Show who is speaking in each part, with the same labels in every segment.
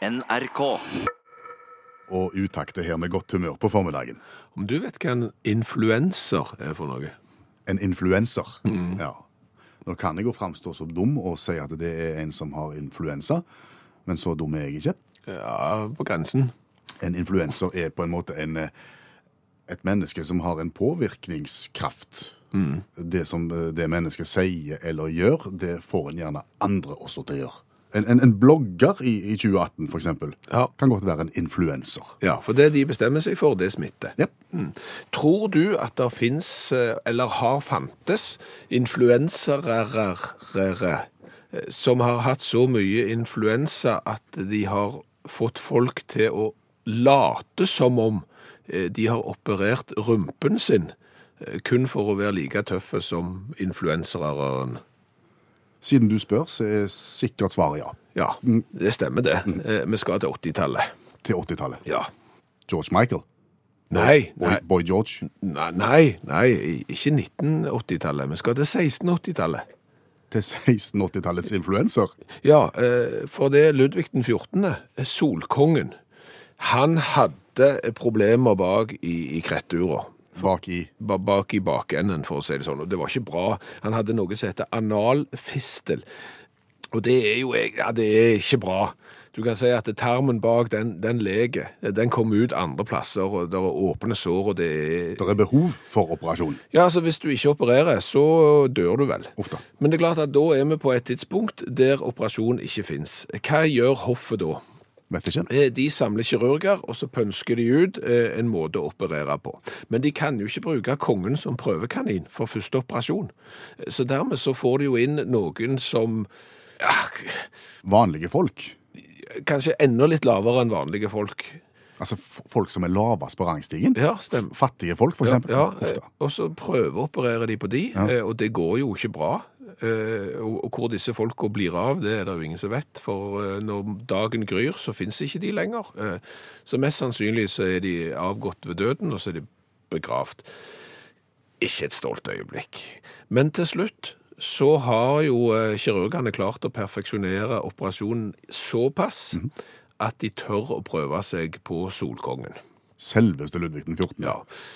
Speaker 1: NRK.
Speaker 2: Og utakt er her med godt humør på formiddagen.
Speaker 3: Om du vet hva en influenser er for noe?
Speaker 2: En influenser. Ja. Nå kan jeg jo framstå som dum og si at det er en som har influensa, men så dum er jeg ikke.
Speaker 3: Ja, på grensen.
Speaker 2: En influenser er på en måte en, eh, et menneske som har en påvirkningskraft. Det som eh, det mennesket sier eller gjør, det får en gjerne andre også til å gjøre. En, en, en blogger i, i 2018 for eksempel,
Speaker 3: Ja.
Speaker 2: kan godt være en influenser.
Speaker 3: Ja, for det de bestemmer seg for, det smitter.
Speaker 2: Ja.
Speaker 3: Mm. Tror du at det fins, eller har fantes, influensere eh, som har hatt så mye influensa at de har fått folk til å late som om eh, de har operert rumpen sin, eh, kun for å være like tøffe som influensere?
Speaker 2: Siden du spør, så er sikkert svaret ja.
Speaker 3: Ja, det stemmer det. Eh, Vi skal til 80-tallet.
Speaker 2: Til 80-tallet.
Speaker 3: Ja.
Speaker 2: George Michael.
Speaker 3: Nei,
Speaker 2: Boy,
Speaker 3: nei,
Speaker 2: Boy George.
Speaker 3: nei, nei, nei, ikke 1980-tallet. Vi skal til 1680-tallet.
Speaker 2: Til 1680-tallets influenser.
Speaker 3: Ja, eh, for det er Ludvig den 14., eh, solkongen. Han hadde problemer bak i, i krettura.
Speaker 2: Bak i
Speaker 3: Ba- Bak i bakenden, for å si det sånn. Og det var ikke bra. Han hadde noe som heter analfistel. Og det er jo ja, det er ikke bra. Du kan si at tarmen bak den, den leger. Den kommer ut andre plasser, og det er åpne sår, og det er
Speaker 2: Det er behov for operasjon.
Speaker 3: Ja, altså hvis du ikke opererer, så dør du vel.
Speaker 2: Da.
Speaker 3: Men det er klart at da er vi på et tidspunkt der operasjon ikke fins. Hva gjør hoffet da?
Speaker 2: Vet ikke.
Speaker 3: Eh, De samler kirurger, og så pønsker de ut eh, en måte å operere på. Men de kan jo ikke bruke kongen som prøvekanin for første operasjon. Eh, Så dermed så får de jo inn noen som ja,
Speaker 2: Vanlige folk.
Speaker 3: kanskje enda litt lavere enn vanlige folk.
Speaker 2: Altså folk som er lavest på rangstigen.
Speaker 3: Ja, stemmer.
Speaker 2: Fattige folk, eksempel.
Speaker 3: Ja,
Speaker 2: da.
Speaker 3: og så prøveopererer de på de, og det går jo ikke bra. Eh, Og hvor disse folka blir av, det er det jo ingen som vet. For eh, når dagen gryr, så fins ikke de lenger. Eh, Så mest sannsynlig så er de avgått ved døden, og så er de begravd. Ikke et stolt øyeblikk. Men til slutt så har jo kirurgene klart å perfeksjonere operasjonen såpass at de tør å prøve seg på Solkongen.
Speaker 2: Selveste Ludvig den 14.
Speaker 3: Ja,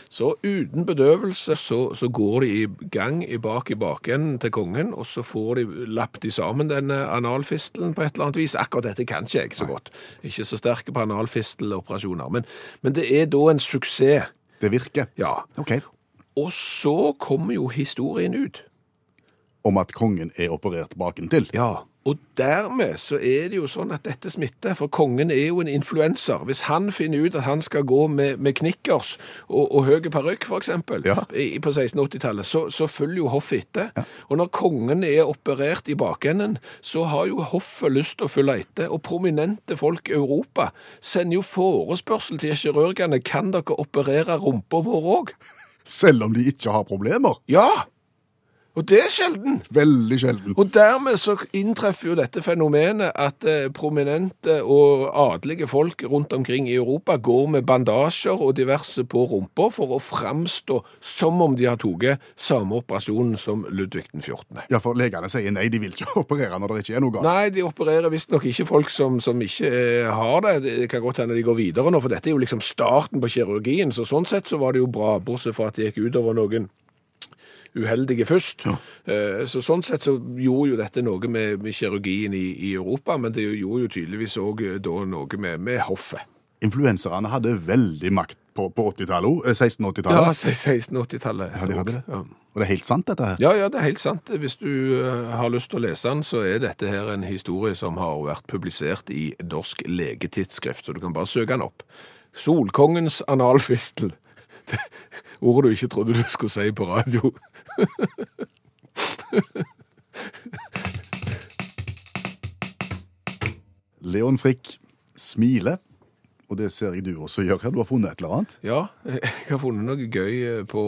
Speaker 3: så uten bedøvelse så, så går de i gang i bak i bakenden til kongen, og så får de lappet sammen denne analfistelen på et eller annet vis. Akkurat dette kan ikke jeg så godt. Ikke så sterke på analfisteloperasjoner. Men, men det er da en suksess.
Speaker 2: Det virker.
Speaker 3: Ja.
Speaker 2: Ok.
Speaker 3: Og så kommer jo historien ut.
Speaker 2: Om at kongen er operert bakentil.
Speaker 3: Ja. Og dermed så er det jo sånn at dette smitter, for kongen er jo en influenser. Hvis han finner ut at han skal gå med, med knickers og, og høy parykk, eksempel,
Speaker 2: Ja.
Speaker 3: i, på 1680-tallet, så, så følger jo hoffet etter. Og når kongen er operert i bakenden, så har jo hoffet lyst til å følge etter. Og prominente folk i Europa sender jo forespørsel til kirurgene, kan dere operere rumpa vår òg?
Speaker 2: Selv om de ikke har problemer.
Speaker 3: Ja! Og det er sjelden.
Speaker 2: Veldig sjelden.
Speaker 3: Og dermed så inntreffer jo dette fenomenet at eh, prominente og adelige folk rundt omkring i Europa går med bandasjer og diverse på rumpa for å framstå som om de har tatt samme operasjonen som Ludvig den 14.
Speaker 2: Ja, for legene sier nei, de vil ikke operere når det ikke er noe galt.
Speaker 3: Nei, de opererer visstnok ikke folk som, som ikke eh, har det. Det kan godt hende de går videre nå, for dette er jo liksom starten på kirurgien. Så sånn sett så var det jo bra, bortsett fra at det gikk utover noen uheldige først. Ja. Så sånn sett så gjorde jo dette noe med, med kirurgien i, i Europa, men det gjorde jo tydeligvis òg da noe med, med hoffet.
Speaker 2: Influenserne hadde veldig makt på, på 80-tallet, eh,
Speaker 3: Ja,
Speaker 2: 1680-tallet.
Speaker 3: 1680-tallet.
Speaker 2: Ja, de hadde det.
Speaker 3: Ja.
Speaker 2: Og det er helt sant, dette her.
Speaker 3: Ja, ja, det er helt sant. Hvis du eh, har lyst til å lese den, så er dette her en historie som har vært publisert i Norsk legetidsskrift, så du kan bare søke den opp. Solkongens analfistel. Det ordet du ikke trodde du skulle si på radio.
Speaker 2: Leon Frikk smiler, og det ser jeg du også gjør her. Du har funnet et eller annet.
Speaker 3: Ja, jeg har funnet noe gøy på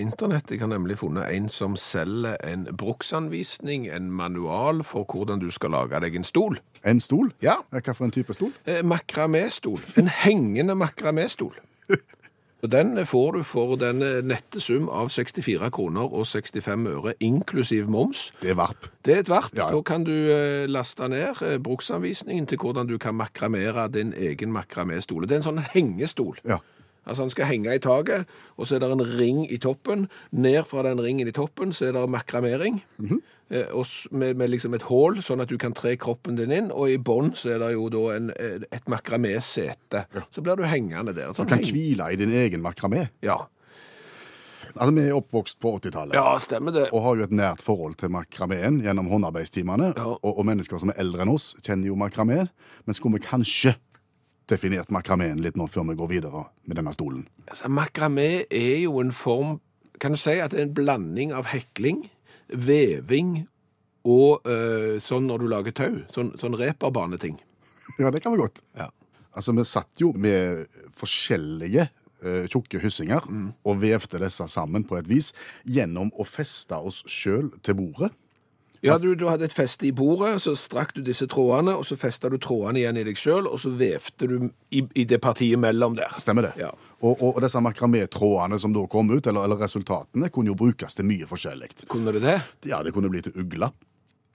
Speaker 3: internett. Jeg har nemlig funnet en som selger en bruksanvisning, en manual for hvordan du skal lage deg en stol.
Speaker 2: En stol.
Speaker 3: Ja,
Speaker 2: Ja, Hva for en type stol?
Speaker 3: eh, makramé-stol. En hengende makramé-stol. Den får du for den nette sum av 64 kroner og 65 øre, inklusiv moms.
Speaker 2: Det er varp.
Speaker 3: Det er et varp.
Speaker 2: Ja, ja.
Speaker 3: Da kan du eh, laste ned eh, bruksanvisningen til hvordan du kan makramere din egen makramestol. Det er en sånn hengestol.
Speaker 2: Ja.
Speaker 3: Altså Han skal henge i taket, og så er det en ring i toppen. Ned fra den ringen i toppen så er det makramering. eh, og med, med liksom et hull, sånn at du kan tre kroppen din inn. Og i bånn så er det jo da en, eh, et makramésete. Så blir du hengende der.
Speaker 2: Du
Speaker 3: Sånn
Speaker 2: kan
Speaker 3: heng-
Speaker 2: hvile i din egen makramé.
Speaker 3: ja.
Speaker 2: Altså, Vi er oppvokst på 80-tallet.
Speaker 3: ja, stemmer det.
Speaker 2: Og har jo et nært forhold til makrameen gjennom håndarbeidstimene.
Speaker 3: Ja.
Speaker 2: Og, og mennesker som er eldre enn oss, kjenner jo makrameen. Men skulle vi kanskje definert makrameen litt nå før vi går videre med denne stolen?
Speaker 3: Altså, makramé er jo en form Kan du si at det er en blanding av hekling, veving og øh, sånn når du lager tau. Sånn, sånn reperbaneting.
Speaker 2: Ja, det kan vi godt.
Speaker 3: Ja.
Speaker 2: Altså, vi satt jo med forskjellige eh, tjukke hyssinger
Speaker 3: Mm.
Speaker 2: og vevte disse sammen på et vis gjennom å feste oss sjøl til bordet.
Speaker 3: Ja, du, du hadde et feste i bordet, så strakk du disse trådene, og så festa du trådene igjen i deg sjøl, og så vevte du i, i det partiet mellom der.
Speaker 2: Stemmer det?
Speaker 3: Ja.
Speaker 2: Og, og, og disse makramétrådene som da kom ut, eller, eller resultatene, kunne jo brukes til mye forskjellig.
Speaker 3: Kunne det det?
Speaker 2: Ja, det kunne bli til ugler.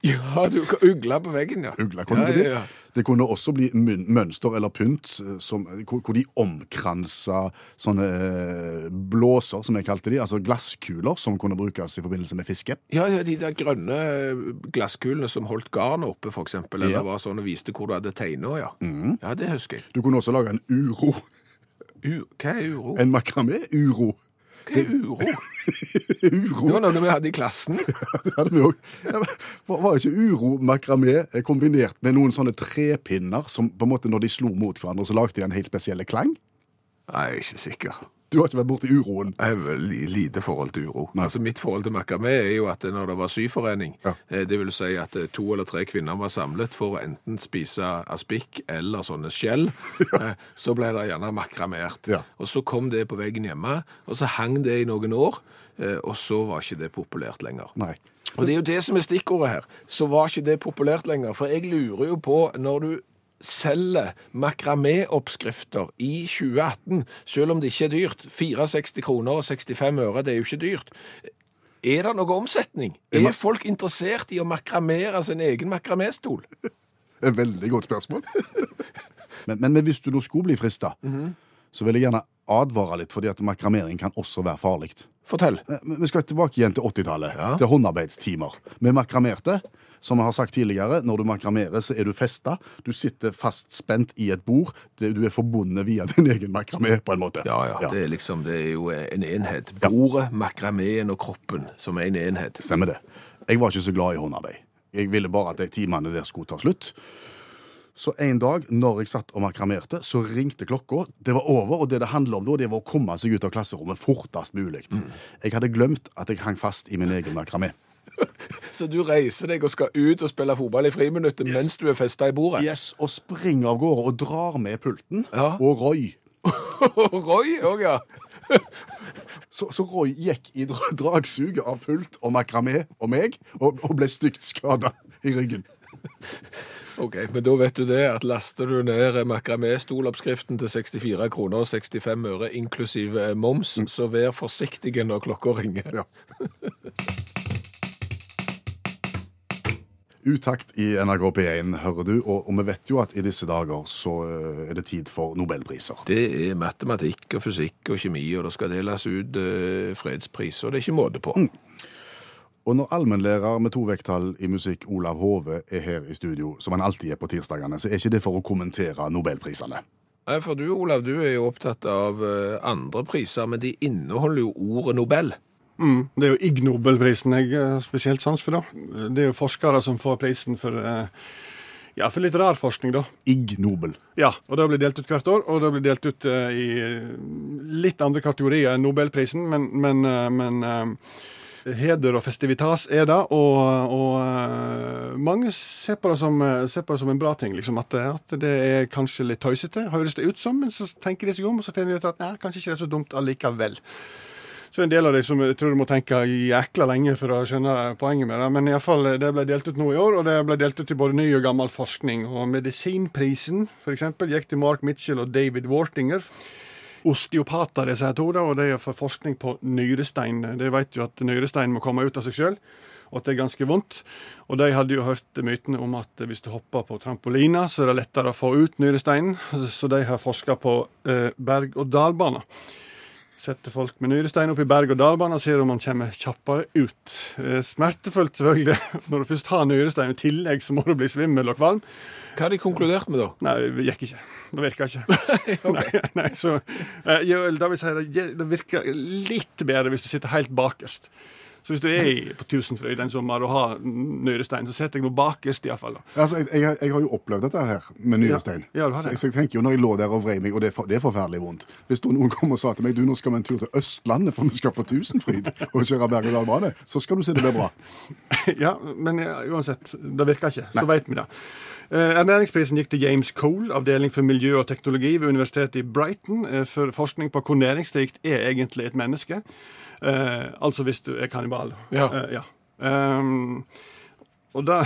Speaker 3: Ja, du kan ugle på veggen, ja.
Speaker 2: Ugle kunne
Speaker 3: ja,
Speaker 2: det bli.
Speaker 3: ja, ja.
Speaker 2: Det kunne også bli mønster eller pynt eh, som, hvor, hvor de omkransa sånne eh, blåser, som jeg kalte de, altså glasskuler som kunne brukes i forbindelse med fiske.
Speaker 3: Ja, ja, de der grønne glasskulene som holdt garnet oppe, for eksempel, eller.
Speaker 2: Mm.
Speaker 3: var sånn og viste hvor du hadde tegna, ja. Ja, det husker jeg.
Speaker 2: Du kunne også lage en uro.
Speaker 3: U hva er uro?
Speaker 2: En makramé-uro.
Speaker 3: Hva er uro? Det var noe vi hadde i klassen.
Speaker 2: Det hadde vi også. Var ikke uro makramé eh, kombinert med noen sånne trepinner som på en måte når de slo mot hverandre, så lagde de en helt spesiell klang?
Speaker 3: Nei, jeg er ikke sikker.
Speaker 2: Du har ikke vært borti uroen?
Speaker 3: Jeg har lite forhold til uro. Altså Mitt forhold til makramé er jo at når det var syforening,
Speaker 2: Ja.
Speaker 3: eh, det vil si at eh, to eller tre kvinner var samlet for å enten spise aspik eller sånne skjell, ja. så ble det gjerne makramert.
Speaker 2: Ja.
Speaker 3: Og så kom det på veggen hjemme, og så hang det i noen år, eh, og så var ikke det populært lenger.
Speaker 2: Nei.
Speaker 3: Og det er jo det som er stikkordet her. Så var ikke det populært lenger. For jeg lurer jo på, når du selger makramé-oppskrifter i 2018, selv om det ikke er dyrt, 64 kroner og 65 øre, det er jo ikke dyrt, er det noe omsetning? Er folk interessert i å makramere sin egen makramé-stol?
Speaker 2: Et veldig godt spørsmål. men, men hvis du nå skulle bli frista, så vil jeg gjerne advare litt, fordi at makramering kan også være farlig.
Speaker 3: Fortell.
Speaker 2: Eh, Vi skal tilbake igjen til 80-tallet,
Speaker 3: Ja.
Speaker 2: til håndarbeidstimer. Vi makramerte. Som jeg har sagt tidligere, når du makramerer, så er du festa. Du sitter fast spent i et bord. Du er forbundet via din egen makramé, på en måte.
Speaker 3: Ja, ja, det er liksom, det er jo en enhet. Bordet, makrameen og kroppen som er en enhet.
Speaker 2: Stemmer det. Jeg var ikke så glad i håndarbeid. Jeg ville bare at de timene der skulle ta slutt. Så en dag når jeg satt og makramerte, så ringte klokka. Det var over, og det det handla om da, det var å komme seg ut av klasserommet fortest mulig. Jeg hadde glemt at jeg hang fast i min egen makramé.
Speaker 3: Så du reiser deg og skal ut og spille fotball i friminuttet mens du er festa i bordet?
Speaker 2: Yes, og springer av gårde og drar med pulten.
Speaker 3: Ja.
Speaker 2: Og Roy.
Speaker 3: Roy òg, ja.
Speaker 2: Så, så Roy gikk i dra dragsuget av pult og makramé og meg, og, og ble stygt skada i ryggen.
Speaker 3: Ok, Men da vet du det, at laster du ned makramé-stoloppskriften til 64 kroner og 65 øre, inklusiv moms, moms, så vær forsiktig når klokka ringer.
Speaker 2: Ja. Utakt i NRK P1, hører du, og, og vi vet jo at i disse dager så eh, er det tid for nobelpriser.
Speaker 3: Det er matematikk og fysikk og kjemi, og det skal deles ut eh, fredspriser. det er ikke måte på.
Speaker 2: Og når allmennlærer med to vekttall i musikk Olav Hove er her i studio, som han alltid er på tirsdagene, så er ikke det for å kommentere nobelprisene.
Speaker 3: Nei, for du, Olav, du er jo opptatt av eh, andre priser, men de inneholder jo ordet Nobel.
Speaker 1: Mm, det er jo Ig Nobelprisen jeg har spesielt sans for. da. Det er jo forskere som får prisen for, eh, ja, for litterær forskning. da.
Speaker 2: Ig Nobel.
Speaker 1: Ja, og Det blir delt ut hvert år, og det blir delt ut uh, i litt andre kategorier enn Nobelprisen, men, men, uh, men uh, heder og festivitas er det, og, og eh, mange ser på, det som, eh, ser på det som en bra ting. liksom At, det- at det er kanskje litt tøysete, høres det ut som, men så tenker de seg om, og så finner de ut at nei, kanskje ikke det er så dumt allikevel. Så en del av de som jeg tror du må tenke jækla lenge for å skjønne poenget med det. Men i alle fall, det ble delt ut nå i år, og det ble delt ut til både ny og gammel forskning. Og medisinprisen f.eks. gikk til Mark Mitchell og David Wartinger. osteopater, disse her to, da, og det er for forskning på nyrestein. De vet jo at nyrestein må komme ut av seg sjøl, og at det er ganske vondt. Og de hadde jo hørt mytene om at hvis du hopper på trampolina, så er det lettere å få ut nyresteinen. Så de har forska på eh, berg-og-dal-baner. Setter folk med nyrestein opp i berg-og-dal-bane og ser om man kommer kjappere ut. Eh, smertefullt, selvfølgelig. Når du først har nyrestein i tillegg, så må du bli svimmel og kvalm.
Speaker 3: Hva har de konkludert med, da?
Speaker 1: Nei, det gikk ikke. Det virka ikke. nei, nei, så eh, jo, jeg si det, det virker litt bedre hvis du sitter helt bakerst. Så hvis du er på Tusenfryd en sommer og har nyrestein, så setter jeg noe bakerst iallfall.
Speaker 2: Altså, jeg, jeg, jeg har jo opplevd dette her med nyrestein.
Speaker 1: Ja, ja,
Speaker 2: så, jeg, så jeg tenker jo når jeg lå der og vrei meg, og det er, for, det er forferdelig vondt Hvis noen kom og sa til meg du, nå skal vi en tur til Østlandet, for vi skal på Tusenfryd og kjøre berg-og-dal-bane, så skal du se det blir bra.
Speaker 1: Ja, men ja, uansett, det virker ikke. Så vet vi det. Eh, Ernæringsprisen gikk til James Cole, avdeling for miljø og teknologi ved Universitetet i Brighton, eh, for forskning på hvor næringsrikt er egentlig et menneske. Eh, altså hvis du er kannibal.
Speaker 3: Ja.
Speaker 1: Eh, ja. Um, og da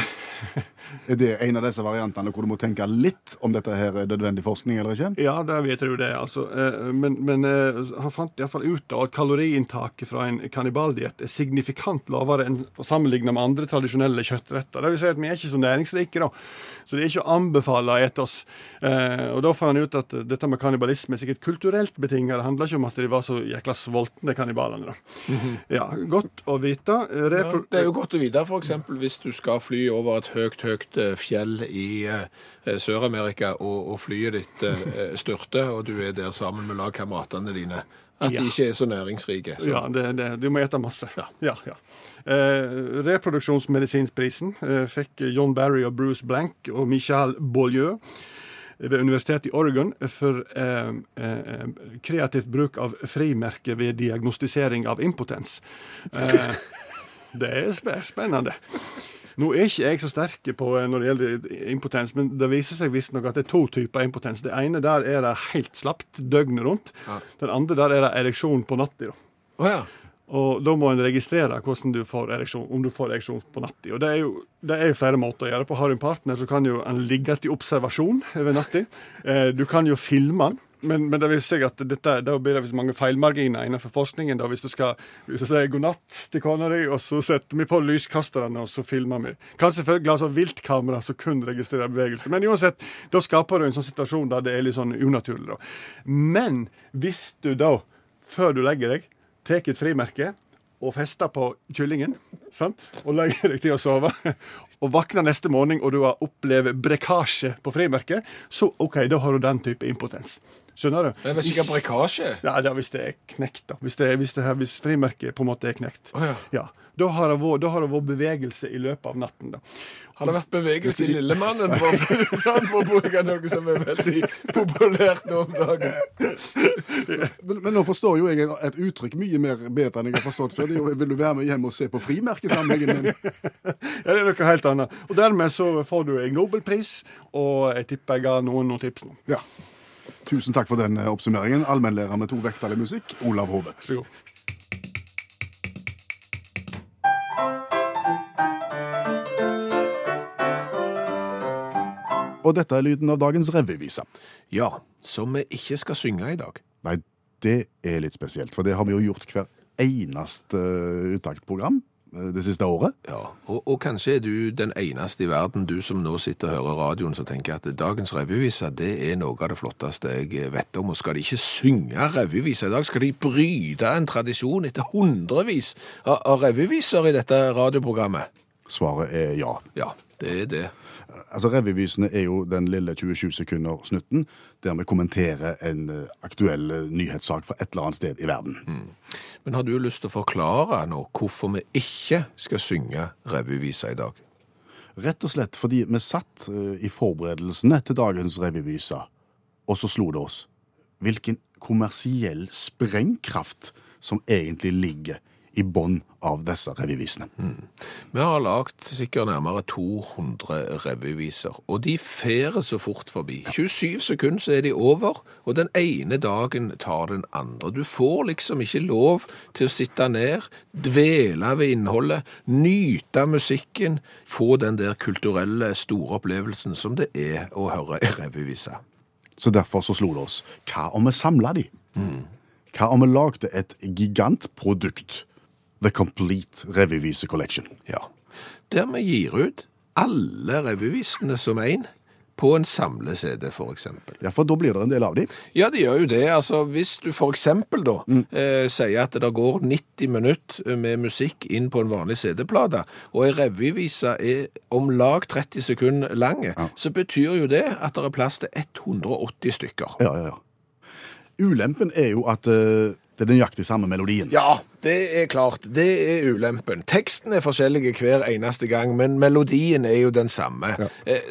Speaker 2: Er det en av disse variantene hvor du må tenke litt om dette her er nødvendig forskning eller ikke?
Speaker 1: Ja, det vet du det. altså. Eh, Men, men eh, han fant iallfall ut da at kaloriinntaket fra en kannibaldiett er signifikant lavere enn å sammenligne med andre tradisjonelle kjøttretter. Det vil si at vi er ikke så næringsrike, da. Så det er ikke å anbefale å ete oss. Eh, Og da fant han ut at dette med kannibalisme er sikkert kulturelt betinget. Det handler ikke om at de var så jækla sultne, kannibalene. da. Ja, Godt å vite. Repro
Speaker 3: Ja, det er jo godt å vite, f.eks. hvis du skal fly over et høyt, høyt eh, fjell i eh, Sør-Amerika, og, og flyet ditt eh, styrter, og du er der sammen med lagkameratene dine, at
Speaker 1: Ja.
Speaker 3: de ikke er så næringsrike. Så.
Speaker 1: Ja, det, det, du må ete masse.
Speaker 3: Ja.
Speaker 1: ja, ja. Eh, reproduksjonsmedisinsprisen eh, fikk John Barry og Bruce Blank og Michael Beaulieu ved Universitetet i Oregon for eh, eh, kreativt bruk av frimerke ved diagnostisering av impotens. Eh, det er spennende. Nå er ikke jeg så sterk på eh, når det gjelder impotens, men det viser seg visstnok at det er to typer impotens. Det ene der er det helt slapt døgnet rundt.
Speaker 3: Ja.
Speaker 1: Den andre der er det ereksjon på natta.
Speaker 3: Oh, ja.
Speaker 1: Og da må en registrere hvordan du får ereksjon, om du får ereksjon på natta. Og det er, jo, det er flere måter å gjøre på. Har du en partner, så kan jo en ligge til observasjon over natta. Eh, du kan jo filme den. Men, men det viser seg at dette, da blir det mange feilmarginer innenfor forskningen. da, Hvis du skal hvis du god natt til kona di, og så setter vi på lyskasterne, og så filmer vi. Kan selvfølgelig sånn viltkamera som kun registrerer bevegelse. Men uansett, da skaper du en sånn situasjon der det er litt sånn unaturlig. da. Men hvis du da, før du legger deg, tar et frimerke og fester på kyllingen, sant? og legger deg til å sove, og våkner neste morgen og du har opplevd brekkasje på frimerket, så OK, da har du den type impotens. Skjønner du?
Speaker 3: Det er ikke brekkasje.
Speaker 1: Ja, det er hvis det er knekt, da. Hvis, det hvis, det her, hvis frimerket på en måte er knekt.
Speaker 3: Oh, ja.
Speaker 1: Ja. Da har det vært- da har det vært bevegelse i løpet av natten. da.
Speaker 3: Har det vært bevegelse i Lillemannen, for å sånn, for å bruke noe som er veldig populært nå om dagen?
Speaker 2: Men, men nå forstår jo jeg et uttrykk mye mer bedre enn jeg har forstått før. Jo, vil du være med hjem og se på frimerkesamlingen min?
Speaker 1: Ja, det er noe helt annet. Og dermed så får du en Nobelpris, og jeg tipper jeg ga noen noen tips nå.
Speaker 2: Ja. Tusen takk for den eh, oppsummeringen. Allmennlærer med to vekttall i musikk, Olav Hove. Og dette er lyden av dagens revyvise.
Speaker 3: Ja, som vi ikke skal synge i dag.
Speaker 2: Nei, det er litt spesielt, for det har vi jo gjort hver eneste eh, uttaksprogram eh, det siste året.
Speaker 3: Ja, og, og kanskje er du den eneste i verden, du som nå sitter og hører radioen, som tenker at dagens revyvise, det er noe av det flotteste jeg vet om. Og skal de ikke synge revyvise i dag? Skal de bryte en tradisjon etter hundrevis av, av revyviser i dette radioprogrammet?
Speaker 2: Svaret er ja.
Speaker 3: Ja, det er det.
Speaker 2: Altså, Revyvisene er jo den lille 27 sekunder-snutten der vi kommenterer en eh, aktuell eh, nyhetssak fra et eller annet sted i verden.
Speaker 3: Men har du lyst til å forklare nå hvorfor vi ikke skal synge revyvisa i dag?
Speaker 2: Rett og slett fordi vi satt eh, i forberedelsene til dagens revyvisa, og så slo det oss hvilken kommersiell sprengkraft som egentlig ligger i bånn av disse revyvisene.
Speaker 3: Vi har lagt sikkert nærmere 200 revyviser, og de ferer så fort forbi. 27 sekunder så er de over, og den ene dagen tar den andre. Du får liksom ikke lov til å sitte ned, dvele ved innholdet, nyte musikken, få den der kulturelle store opplevelsen som det er å høre en revyvise.
Speaker 2: Så derfor så slo det oss. Hva om vi samla de? Hva om vi lagde et gigantprodukt? The Complete Revyvise Collection.
Speaker 3: Ja. Der vi gir ut alle revyvisene som én på en samle-CD, eksempel.
Speaker 2: Ja, for da blir det en del av dem?
Speaker 3: Ja, det gjør jo det. Altså, hvis du eksempel da eh, sier at det går 90 minutter med musikk inn på en vanlig CD-plate, og ei revyvise er om lag 30 sekunder lange, så betyr jo det at det er plass til 180 stykker.
Speaker 2: Ja, ja, ja. Ulempen er jo at eh, det er nøyaktig samme melodien.
Speaker 3: Ja, det er klart. Det er ulempen. Teksten er forskjellig hver eneste gang, men melodien er jo den samme. Ja.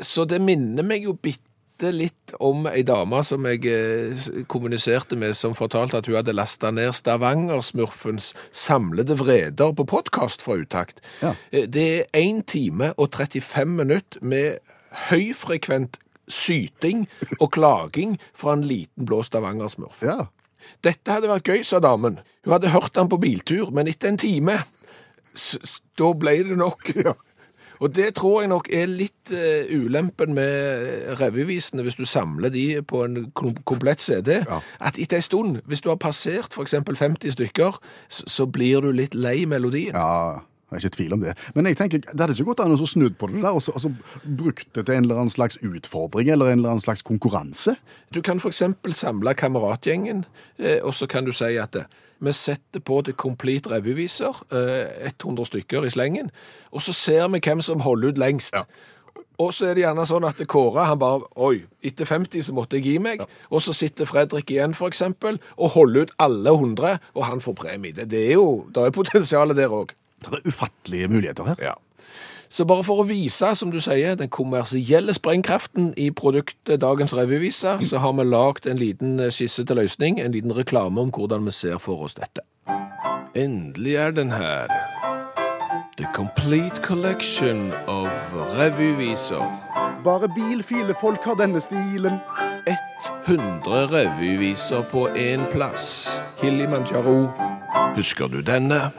Speaker 3: Så det minner meg jo bitte litt om ei dame som jeg eh, kommuniserte med, som fortalte at hun hadde lasta ned Stavanger-smurfens samlede vreder på podkast fra Utakt.
Speaker 2: Ja.
Speaker 3: Eh, Det er 1 time og 35 minutter med høyfrekvent syting og klaging fra en liten blå Stavanger-smurf.
Speaker 2: Ja.
Speaker 3: Dette hadde vært gøy, sa damen. Hun hadde hørt han på biltur, men etter en time, da ble det nok. Ja. Og det tror jeg nok er litt uh, ulempen med revyvisene, hvis du samler de på en kom komplett CD,
Speaker 2: Ja.
Speaker 3: at etter en stund, hvis du har passert eksempel 50 stykker, så blir du litt lei melodien.
Speaker 2: Ja, jeg er ikke i tvil om det. Men jeg tenker, det hadde ikke gått an å snu på det der, og så, og så brukt det til en eller annen slags utfordring, eller en eller annen slags konkurranse.
Speaker 3: Du kan eksempel samle kameratgjengen, eh, og så kan du si at det, vi setter på The Complete Revyviser, eh, 100 stykker i slengen, og så ser vi hvem som holder ut lengst. Og så er det gjerne sånn at Kåre, han bare, oi, etter 50 så måtte jeg gi meg, og så sitter Fredrik igjen eksempel, og holder ut alle 100, og han får premie. Det, det er jo, det er potensialet der også.
Speaker 2: Det er ufattelige muligheter her.
Speaker 3: Ja. Så bare for å vise, som du sier, den kommersielle sprengkraften i produktet Dagens Revyvise, så har vi lagd en liten eh, skisse til løsning, en liten reklame om hvordan vi ser for oss dette. Endelig er den her. The complete collection of revyviser.
Speaker 2: Bare bilfile folk har denne stilen.
Speaker 3: 100 revyviser på én plass. Kilimanjaro. Husker du denne?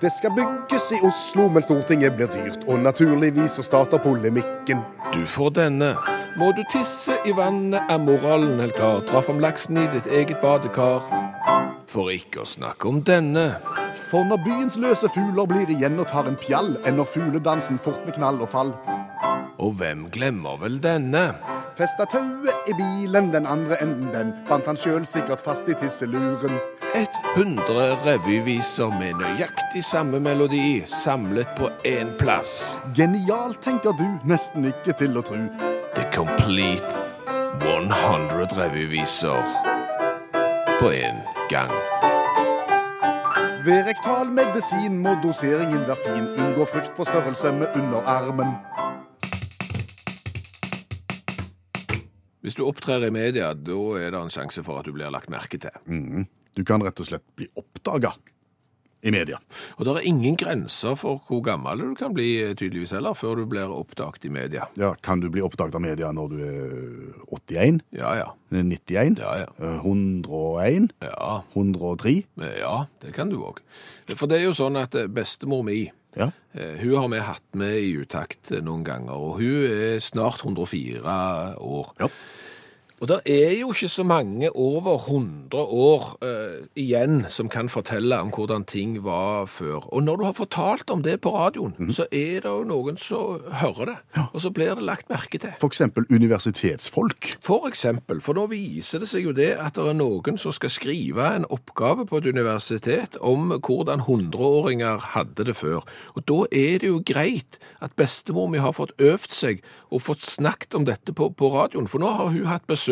Speaker 4: Det skal bygges i Oslo, men Stortinget blir dyrt, og naturligvis så starter polemikken.
Speaker 3: Du får denne. Må du tisse i vannet, er moralen helt klar. Dra fram laksen i ditt eget badekar. For ikke å snakke om denne.
Speaker 2: For når byens løse fugler blir igjen og tar en pjall, ender fugledansen fort med knall og fall.
Speaker 3: Og hvem glemmer vel denne?
Speaker 4: Festa tauet i bilen, den andre enden den bandt han sjøl sikkert fast i tisseluren.
Speaker 3: 100 revyviser med nøyaktig samme melodi, samlet på én plass.
Speaker 2: Genialt, tenker du, nesten ikke til å tru.
Speaker 3: The complete 100 revyviser på én gang.
Speaker 2: Ved rektal medisin må doseringen være fin. Unngå frukt på størrelse med underarmen.
Speaker 3: Hvis du opptrer i media, da er det en sjanse for at du blir lagt merke til.
Speaker 2: Du kan rett og slett bli oppdaga i media.
Speaker 3: Og det er ingen grenser for hvor gammel du kan bli, eh, tydeligvis heller, før du blir oppdaget i media.
Speaker 2: Ja, Kan du bli oppdaget av media når du er 81,
Speaker 3: Ja, ja.
Speaker 2: 91,
Speaker 3: Ja, ja.
Speaker 2: eh, 101,
Speaker 3: Ja,
Speaker 2: 103?
Speaker 3: ja det kan du òg. For det er jo sånn at eh, bestemor mi
Speaker 2: Ja.
Speaker 3: eh, hun har vi hatt med i utakt eh, noen ganger, og hun er snart 104 år.
Speaker 2: Ja.
Speaker 3: Og det er jo ikke så mange over 100 år eh, igjen som kan fortelle om hvordan ting var før. Og når du har fortalt om det på radioen, så er det jo noen som hører det, og så blir det lagt merke til.
Speaker 2: Eksempel universitetsfolk.
Speaker 3: For eksempel, for nå viser det seg jo det at det er noen som skal skrive en oppgave på et universitet om hvordan 100-åringer hadde det før. Og da er det jo greit at bestemor mi har fått øvd seg og fått snakket om dette på, på radioen, for nå har hun hatt besøk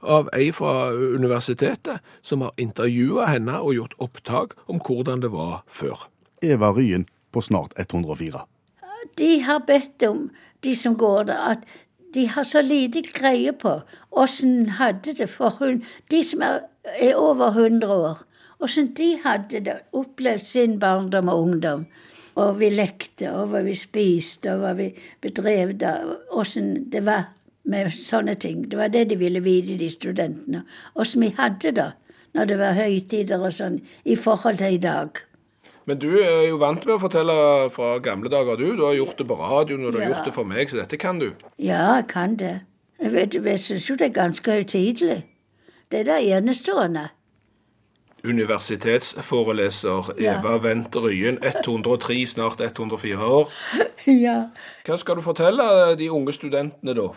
Speaker 3: av ei fra universitetet som har intervjua henne og gjort opptak om hvordan det var før.
Speaker 2: Eva Ryen på snart 104.
Speaker 5: De har bedt om, de som går der, at de har så lite greie på åssen hadde det for hun, de som er, er over 100 år. Åssen de hadde det, opplevd sin barndom og ungdom. Og vi lekte, og hva vi spiste, og hva vi bedrev da. Åssen det var med sånne ting. Det var det de ville vite, de studentene. Åssen vi hadde det når det var høytider og sånn, i forhold til i dag.
Speaker 3: Men du er jo vant med å fortelle fra gamle dager, du. Du har gjort det på radioen, og du har gjort det for meg, så dette kan du.
Speaker 5: Ja, jeg kan det. Jeg, vet, jeg syns jo det er ganske høytidelig. Det er det enestående.
Speaker 3: Universitetsforeleser
Speaker 5: Ja.
Speaker 3: Eva Wendt Ryen, 103, snart 104 år.
Speaker 5: Ja.
Speaker 3: Hva skal du fortelle de unge studentene da?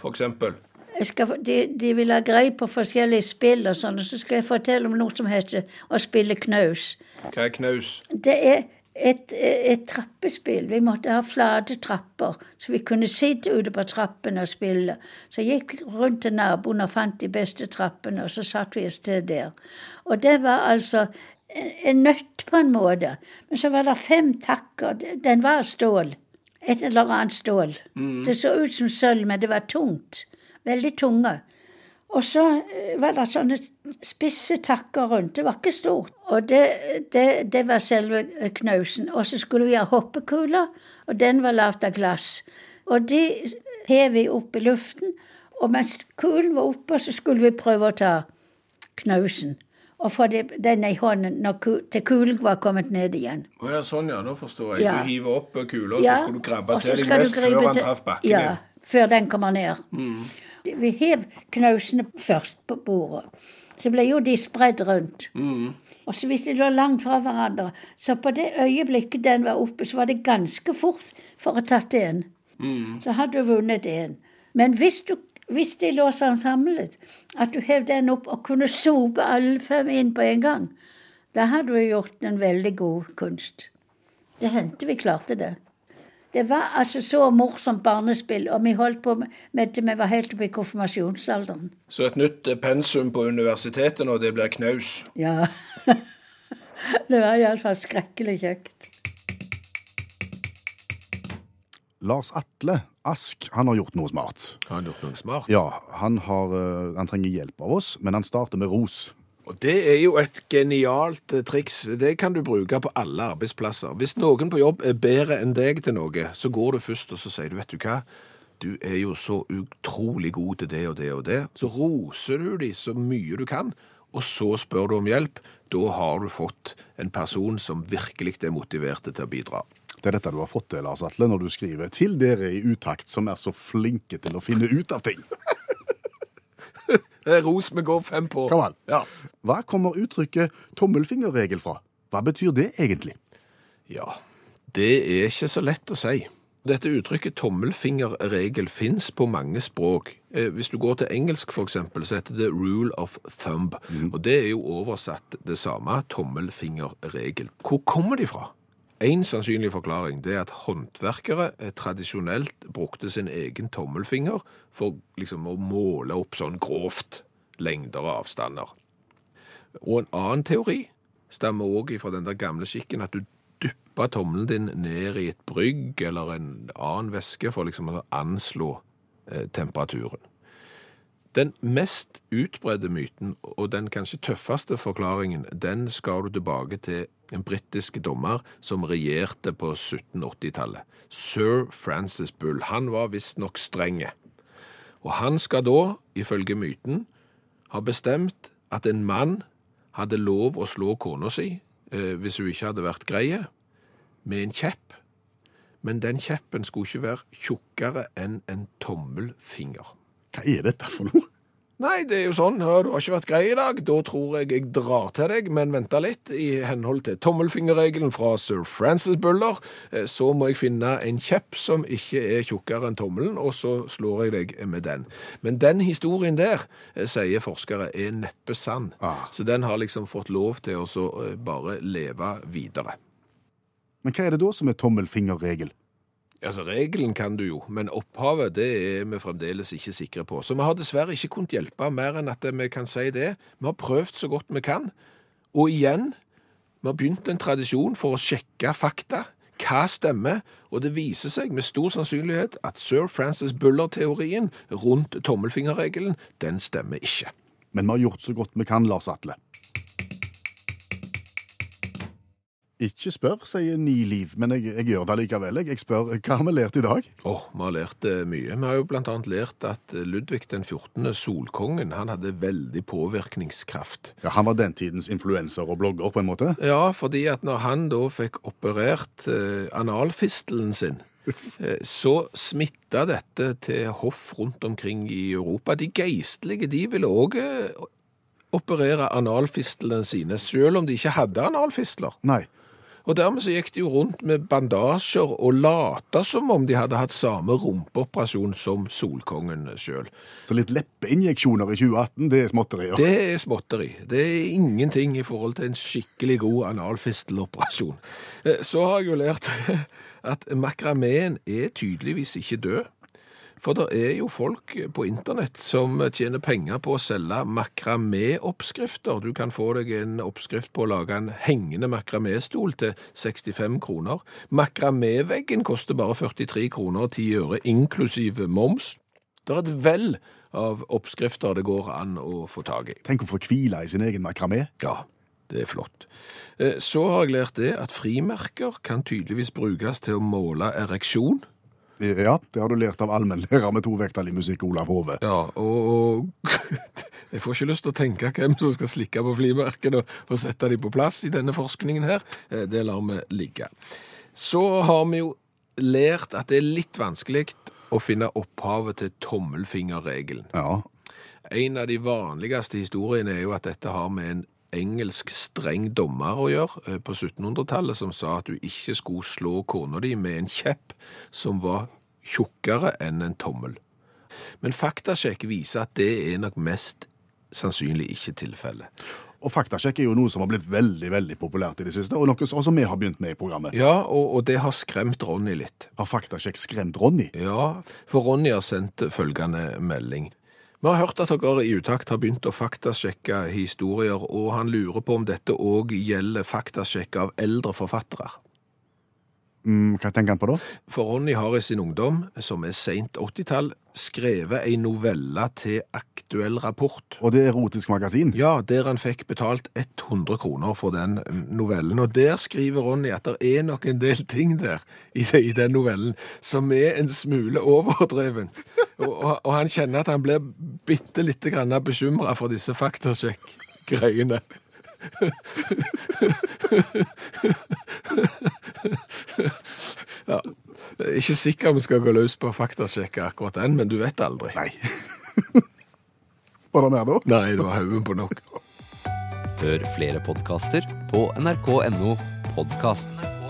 Speaker 5: Jeg skal, de, de vil ha greie på forskjellige spill og sånn, og så skal jeg fortelle om noe som heter å spille knaus.
Speaker 3: Hva er knaus?
Speaker 5: Det er et, et trappespill. Vi måtte ha flate trapper, så vi kunne sitte ute på trappene og spille. Så jeg gikk rundt til naboen og fant de beste trappene, og så satt vi et sted der. Og det var altså en, nøtt på en måte. Men så var det fem takker. Den var av stål. Et eller annet stål. Det så ut som sølv, men det var tungt. Veldig tunge. Og så eh, var det sånne spisse takker rundt. Det var ikke stort. Og det, det, det var selve eh, knausen. Og så skulle vi ha hoppekuler, og den var lagd av glass. Og de hev vi opp i luften, og mens kulen var oppe, så skulle vi prøve å ta knausen. Og få den i hånden når til kulen var kommet ned igjen.
Speaker 3: Å ja, sånn ja, nå forstår jeg.
Speaker 5: Ja.
Speaker 3: Du hiver opp kula, og så skulle du grabbe til deg mest før
Speaker 5: den
Speaker 3: traff bakken
Speaker 5: Ja, før den kommer ned. Vi hev knausene først på bordet. Så ble jo de spredd rundt. Og så hvis de lå langt fra hverandre, så på det øyeblikket den var oppe, så var det ganske fort for å tatt en. Så hadde du vunnet én. Men hvis, du, hvis de lå sånn samlet, at du hev den opp og kunne sope alle fem inn på en gang, da hadde du gjort en veldig god kunst. Det hendte vi klarte det. Det var altså så morsomt barnespill, og vi holdt på med det til vi var helt oppe i konfirmasjonsalderen.
Speaker 3: Så et nytt eh, pensum på universitetet nå, det blir knaus.
Speaker 5: Ja. det var iallfall skrekkelig kjekt.
Speaker 2: Lars Atle Ask han har gjort noe smart.
Speaker 3: Han Har gjort noe smart?
Speaker 2: Ja, han, har, eh, han trenger hjelp av oss, men han starter med ros.
Speaker 3: Og det er jo et genialt eh, triks. Det kan du bruke på alle arbeidsplasser. Hvis noen på jobb er bedre enn deg til noe, så går du først og så sier du, vet du hva, du er jo så utrolig god til det og det og det. Så roser du dem så mye du kan, og så spør du om hjelp. Da har du fått en person som virkelig er motivert til å bidra.
Speaker 2: Det er dette du har fått til, Lars Atle, når du skriver 'til dere i utakt som er så flinke til å finne ut av ting'.
Speaker 3: Det er ros vi går fem på.
Speaker 2: Kom an.
Speaker 3: Ja.
Speaker 2: Hva kommer uttrykket tommelfingerregel fra? Hva betyr det egentlig?
Speaker 3: Ja, det er ikke så lett å si. Dette uttrykket tommelfingerregel fins på mange språk. Eh, Hvis du går til engelsk for eksempel, så heter det rule of thumb. Og det er jo oversatt det samme, tommelfingerregel. Hvor kommer de fra? En sannsynlig forklaring det er at håndverkere eh, tradisjonelt brukte sin egen tommelfinger for liksom å måle opp sånn grovt lengder og avstander. Og en annen teori stammer også fra den der gamle skikken at du dyppa tommelen din ned i et brygg eller en annen væske for liksom å anslå eh, temperaturen. Den mest utbredde myten, og den kanskje tøffeste forklaringen, den skal du tilbake til en britisk dommer som regjerte på 1780-tallet. Sir Francis Bull. Han var visstnok strenge. Og han skal da, ifølge myten, ha bestemt at en mann hadde lov å slå kona si eh, hvis hun ikke hadde vært greie, med en kjepp. Men den kjeppen skulle ikke være tjukkere enn en tommelfinger.
Speaker 2: Hva er dette for noe?
Speaker 3: Nei, det er jo sånn. Du har ikke vært grei i dag. Da tror jeg jeg drar til deg, men venta litt. I henhold til tommelfingerregelen fra sir Francis Buller, eh, så må jeg finne en kjepp som ikke er tjukkere enn tommelen, og så slår jeg deg med den. Men den historien der, eh, sier forskere, er neppe sann.
Speaker 2: Ah.
Speaker 3: Så den har liksom fått lov til å så eh, bare leve videre.
Speaker 2: Men hva er det da som er tommelfingerregel?
Speaker 3: Altså, Regelen kan du jo, men opphavet det er vi fremdeles ikke sikre på. Så vi har dessverre ikke kunnet hjelpe mer enn at vi kan si det. Vi har prøvd så godt vi kan. Og igjen, vi har begynt en tradisjon for å sjekke fakta. Hva stemmer? Og det viser seg med stor sannsynlighet at sir Francis Buller-teorien rundt tommelfingerregelen, den stemmer ikke.
Speaker 2: Men vi har gjort så godt vi kan, Lars Atle. Ikke spør, sier Ni Liv, men jeg, jeg gjør det likevel. Jeg, jeg spør hva har vi lært i dag?
Speaker 3: Åh, vi har lært eh, mye. Vi har jo blant annet lært at Ludvig den 14., solkongen, han hadde veldig påvirkningskraft.
Speaker 2: Ja, Han var den tidens influenser og blogger, på en måte.
Speaker 3: Ja, fordi at når han da fikk operert eh, analfistelen sin, eh, så smitta dette til hoff rundt omkring i Europa. De geistlige de ville òg eh, operere analfistlene sine, selv om de ikke hadde analfistler.
Speaker 2: Nei.
Speaker 3: Og dermed så gikk de jo rundt med bandasjer og lata som om de hadde hatt samme rumpeoperasjon som Solkongen sjøl.
Speaker 2: Så litt leppeinjeksjoner i 2018, det er småtterier.
Speaker 3: Det er småtteri. Det er ingenting i forhold til en skikkelig god analfisteloperasjon. Eh, Så har jeg jo lært at makrameen er tydeligvis ikke død. For det er jo folk på internett som tjener penger på å selge makramé-oppskrifter. Du kan få deg en oppskrift på å lage en hengende makramé-stol til 65 kroner. Makramé-veggen koster bare 43 kroner og 10 øre, inklusive moms. Det er et vell av oppskrifter det går an å få tak i.
Speaker 2: Tenk å få hvile i sin egen makramé.
Speaker 3: Ja, det er flott. Eh, Så har jeg lært det at frimerker kan tydeligvis brukes til å måle ereksjon.
Speaker 2: Ja, det har du lært av allmennlærer med tovektig musikk, Olav Hove.
Speaker 3: Ja, og jeg får ikke lyst til å tenke hvem som skal slikke på frimerkene og, og sette dem på plass i denne forskningen her. Eh, Det lar vi ligge. Så har vi jo lært at det er litt vanskelig å finne opphavet til tommelfingerregelen.
Speaker 2: Ja,
Speaker 3: En av de vanligste historiene er jo at dette har med en engelsk streng dommer å gjøre eh, på 1700-tallet, som sa at du ikke skulle slå kona di med en kjepp som var tjukkere enn en tommel. Men faktasjekk viser at det er nok mest sannsynlig ikke tilfellet.
Speaker 2: Og faktasjekk er jo noe som har blitt veldig veldig populært i det siste, og noe som vi har begynt med i programmet.
Speaker 3: Ja, og, og det har skremt Ronny litt.
Speaker 2: Har faktasjekk skremt Ronny?
Speaker 3: Ja, for Ronny har sendt følgende melding. Vi har hørt at dere i utakt har begynt å faktasjekke historier, og han lurer på om dette òg gjelder faktasjekk av eldre forfattere.
Speaker 2: Mm, hva tenker han på da?
Speaker 3: For Ronny har i sin ungdom, som er seint 80-tall, skrevet ei novelle til aktuell rapport.
Speaker 2: Og det er erotisk magasin?
Speaker 3: Ja, der han fikk betalt 100 kroner for den novellen. Og der skriver Ronny at det er nok en del ting der i, i den novellen som er en smule overdreven. Og, og, og han kjenner at han blir bitte lite grann bekymra for disse faktasjekk-greiene. ja. Jeg er ikke sikker om vi skal gå løs på å faktasjekke akkurat den, men du vet aldri.
Speaker 2: Nei. Var det mer da?
Speaker 3: Nei, det var haugen på nok.
Speaker 6: Hør flere podkaster på nrk.no podkast.